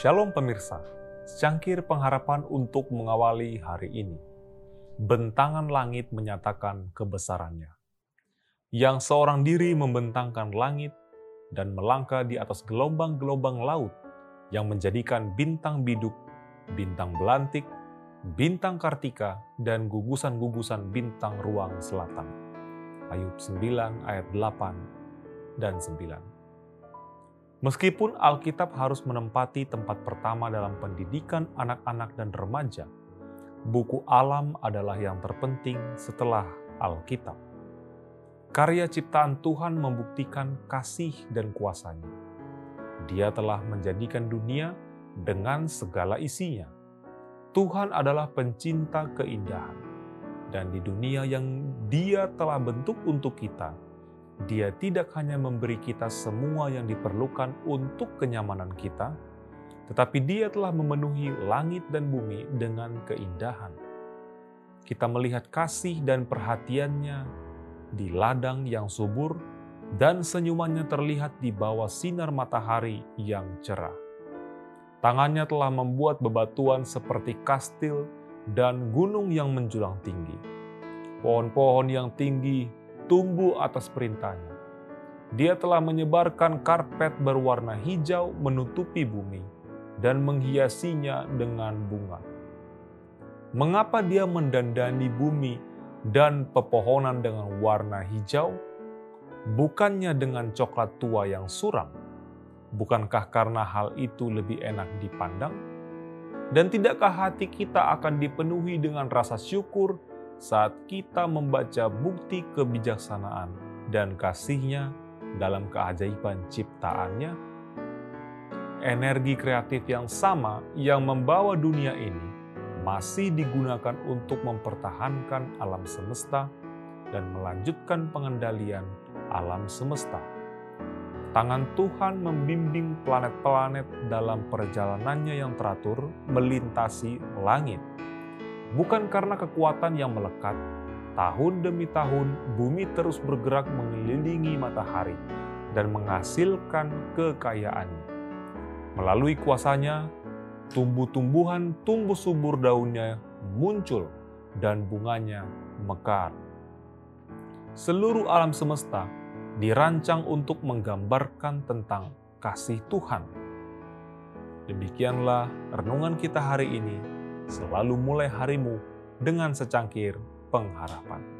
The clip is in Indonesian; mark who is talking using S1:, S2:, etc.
S1: Shalom pemirsa, secangkir pengharapan untuk mengawali hari ini. Bentangan langit menyatakan kebesarannya. Yang seorang diri membentangkan langit dan melangkah di atas gelombang-gelombang laut yang menjadikan bintang biduk, bintang belantik, bintang kartika, dan gugusan-gugusan bintang ruang selatan. Ayub 9 ayat 8 dan 9. Meskipun Alkitab harus menempati tempat pertama dalam pendidikan anak-anak dan remaja, buku alam adalah yang terpenting setelah Alkitab. Karya ciptaan Tuhan membuktikan kasih dan kuasanya. Dia telah menjadikan dunia dengan segala isinya. Tuhan adalah pencinta keindahan, dan di dunia yang Dia telah bentuk untuk kita, dia tidak hanya memberi kita semua yang diperlukan untuk kenyamanan kita, tetapi Dia telah memenuhi langit dan bumi dengan keindahan. Kita melihat kasih dan perhatiannya di ladang yang subur, dan senyumannya terlihat di bawah sinar matahari yang cerah. Tangannya telah membuat bebatuan seperti kastil dan gunung yang menjulang tinggi. Pohon-pohon yang tinggi tumbuh atas perintahnya. Dia telah menyebarkan karpet berwarna hijau menutupi bumi dan menghiasinya dengan bunga. Mengapa dia mendandani bumi dan pepohonan dengan warna hijau? Bukannya dengan coklat tua yang suram? Bukankah karena hal itu lebih enak dipandang? Dan tidakkah hati kita akan dipenuhi dengan rasa syukur saat kita membaca bukti kebijaksanaan dan kasihnya dalam keajaiban ciptaannya, energi kreatif yang sama yang membawa dunia ini masih digunakan untuk mempertahankan alam semesta dan melanjutkan pengendalian alam semesta. Tangan Tuhan membimbing planet-planet dalam perjalanannya yang teratur melintasi langit bukan karena kekuatan yang melekat. Tahun demi tahun, bumi terus bergerak mengelilingi matahari dan menghasilkan kekayaannya. Melalui kuasanya, tumbuh-tumbuhan tumbuh subur daunnya muncul dan bunganya mekar. Seluruh alam semesta dirancang untuk menggambarkan tentang kasih Tuhan. Demikianlah renungan kita hari ini Selalu mulai harimu dengan secangkir pengharapan.